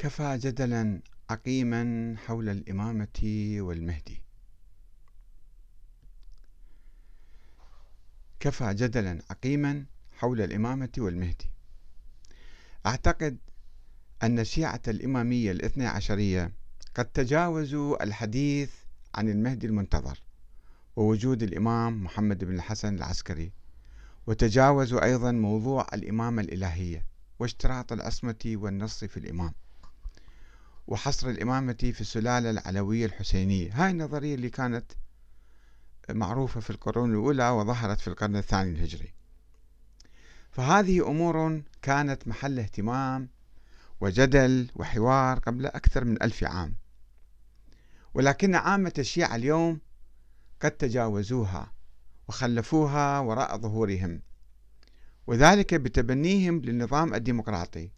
كفى جدلا عقيما حول الإمامة والمهدي. كفى جدلا عقيما حول الإمامة والمهدي. أعتقد أن الشيعة الإمامية الاثنى عشرية قد تجاوزوا الحديث عن المهدي المنتظر ووجود الإمام محمد بن الحسن العسكري وتجاوزوا أيضا موضوع الإمامة الإلهية واشتراط العصمة والنص في الإمام. وحصر الإمامة في السلالة العلوية الحسينية. هاي النظرية اللي كانت معروفة في القرون الأولى وظهرت في القرن الثاني الهجري. فهذه أمور كانت محل اهتمام وجدل وحوار قبل أكثر من ألف عام. ولكن عامة الشيعة اليوم قد تجاوزوها وخلفوها وراء ظهورهم وذلك بتبنيهم للنظام الديمقراطي.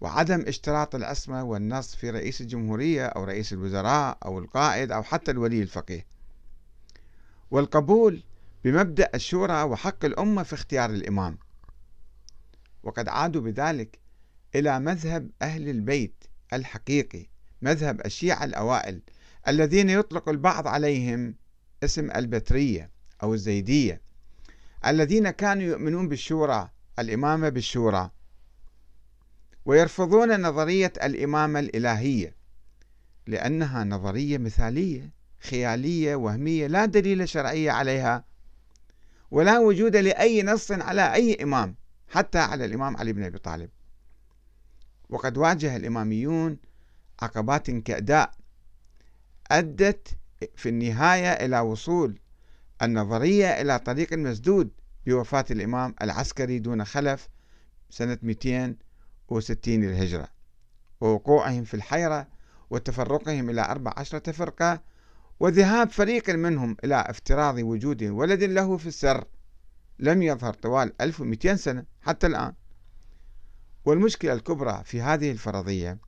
وعدم اشتراط العصمة والنص في رئيس الجمهورية أو رئيس الوزراء أو القائد أو حتى الولي الفقيه. والقبول بمبدأ الشورى وحق الأمة في اختيار الإمام. وقد عادوا بذلك إلى مذهب أهل البيت الحقيقي مذهب الشيعة الأوائل الذين يطلق البعض عليهم اسم البترية أو الزيدية الذين كانوا يؤمنون بالشورى الإمامة بالشورى ويرفضون نظرية الإمامة الإلهية لأنها نظرية مثالية خيالية وهمية لا دليل شرعي عليها ولا وجود لأي نص على أي إمام حتى على الإمام علي بن أبي طالب. وقد واجه الإماميون عقبات كأداء أدت في النهاية إلى وصول النظرية إلى طريق مسدود بوفاة الإمام العسكري دون خلف سنة 260 للهجرة. ووقوعهم في الحيرة وتفرقهم إلى أربع عشرة فرقة وذهاب فريق منهم إلى افتراض وجود ولد له في السر لم يظهر طوال 1200 سنة حتى الآن. والمشكلة الكبرى في هذه الفرضية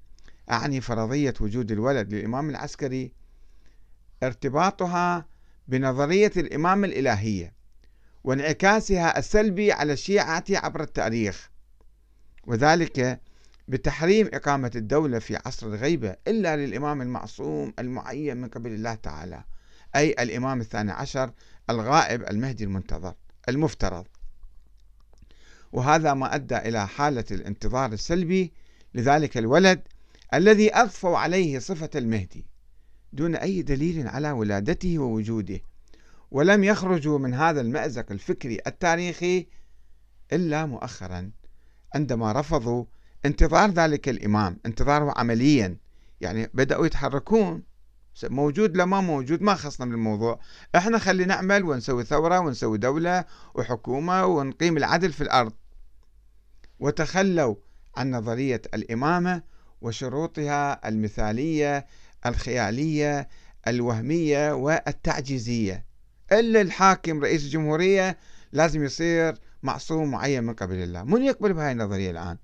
أعني فرضية وجود الولد للإمام العسكري ارتباطها بنظرية الإمامة الإلهية وانعكاسها السلبي على الشيعة عبر التاريخ. وذلك بتحريم إقامة الدولة في عصر الغيبة إلا للإمام المعصوم المعين من قبل الله تعالى أي الإمام الثاني عشر الغائب المهدي المنتظر المفترض. وهذا ما أدى إلى حالة الانتظار السلبي لذلك الولد الذي أضفوا عليه صفة المهدي دون أي دليل على ولادته ووجوده ولم يخرجوا من هذا المأزق الفكري التاريخي إلا مؤخرا. عندما رفضوا انتظار ذلك الإمام انتظاره عمليا. يعني بدأوا يتحركون. موجود لا ما موجود ما خصنا من الموضوع إحنا خلي نعمل ونسوي ثورة ونسوي دولة وحكومة ونقيم العدل في الأرض. وتخلوا عن نظرية الإمامة وشروطها المثالية الخيالية الوهمية والتعجيزية. إلا الحاكم رئيس الجمهورية لازم يصير معصوم معين من قبل الله من يقبل بهاي النظرية الآن؟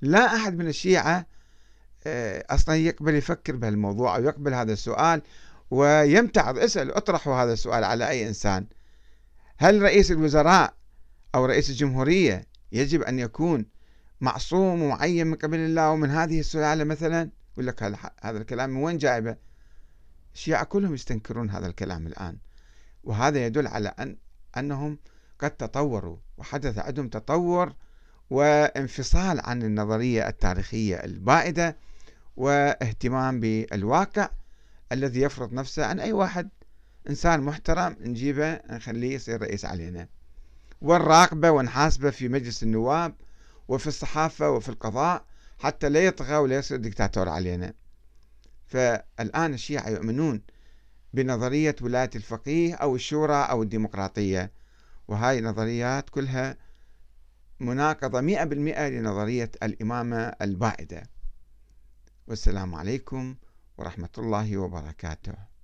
لا أحد من الشيعة آه، أصلا يقبل يفكر بهالموضوع أو يقبل هذا السؤال ويمتعض اسأل اطرحوا هذا السؤال على أي إنسان. هل رئيس الوزراء أو رئيس الجمهورية يجب أن يكون معصوم ومعين من قبل الله ومن هذه السلالة مثلا؟ يقول لك هذا الكلام من وين جايبه؟ الشيعة كلهم يستنكرون هذا الكلام الآن. وهذا يدل على أن أنهم قد تطوروا وحدث عندهم تطور وانفصال عن النظرية التاريخية البائدة واهتمام بالواقع الذي يفرض نفسه عن أي واحد. إنسان محترم نجيبه نخليه يصير رئيس علينا. والراقبة ونحاسبه في مجلس النواب وفي الصحافة وفي القضاء حتى لا يطغى ولا يصير دكتاتور علينا. فالآن الشيعة يؤمنون بنظرية ولاية الفقيه أو الشورى أو الديمقراطية. وهاي نظريات كلها مناقضة مئة بالمئة لنظرية الإمامة البائدة. والسلام عليكم ورحمة الله وبركاته.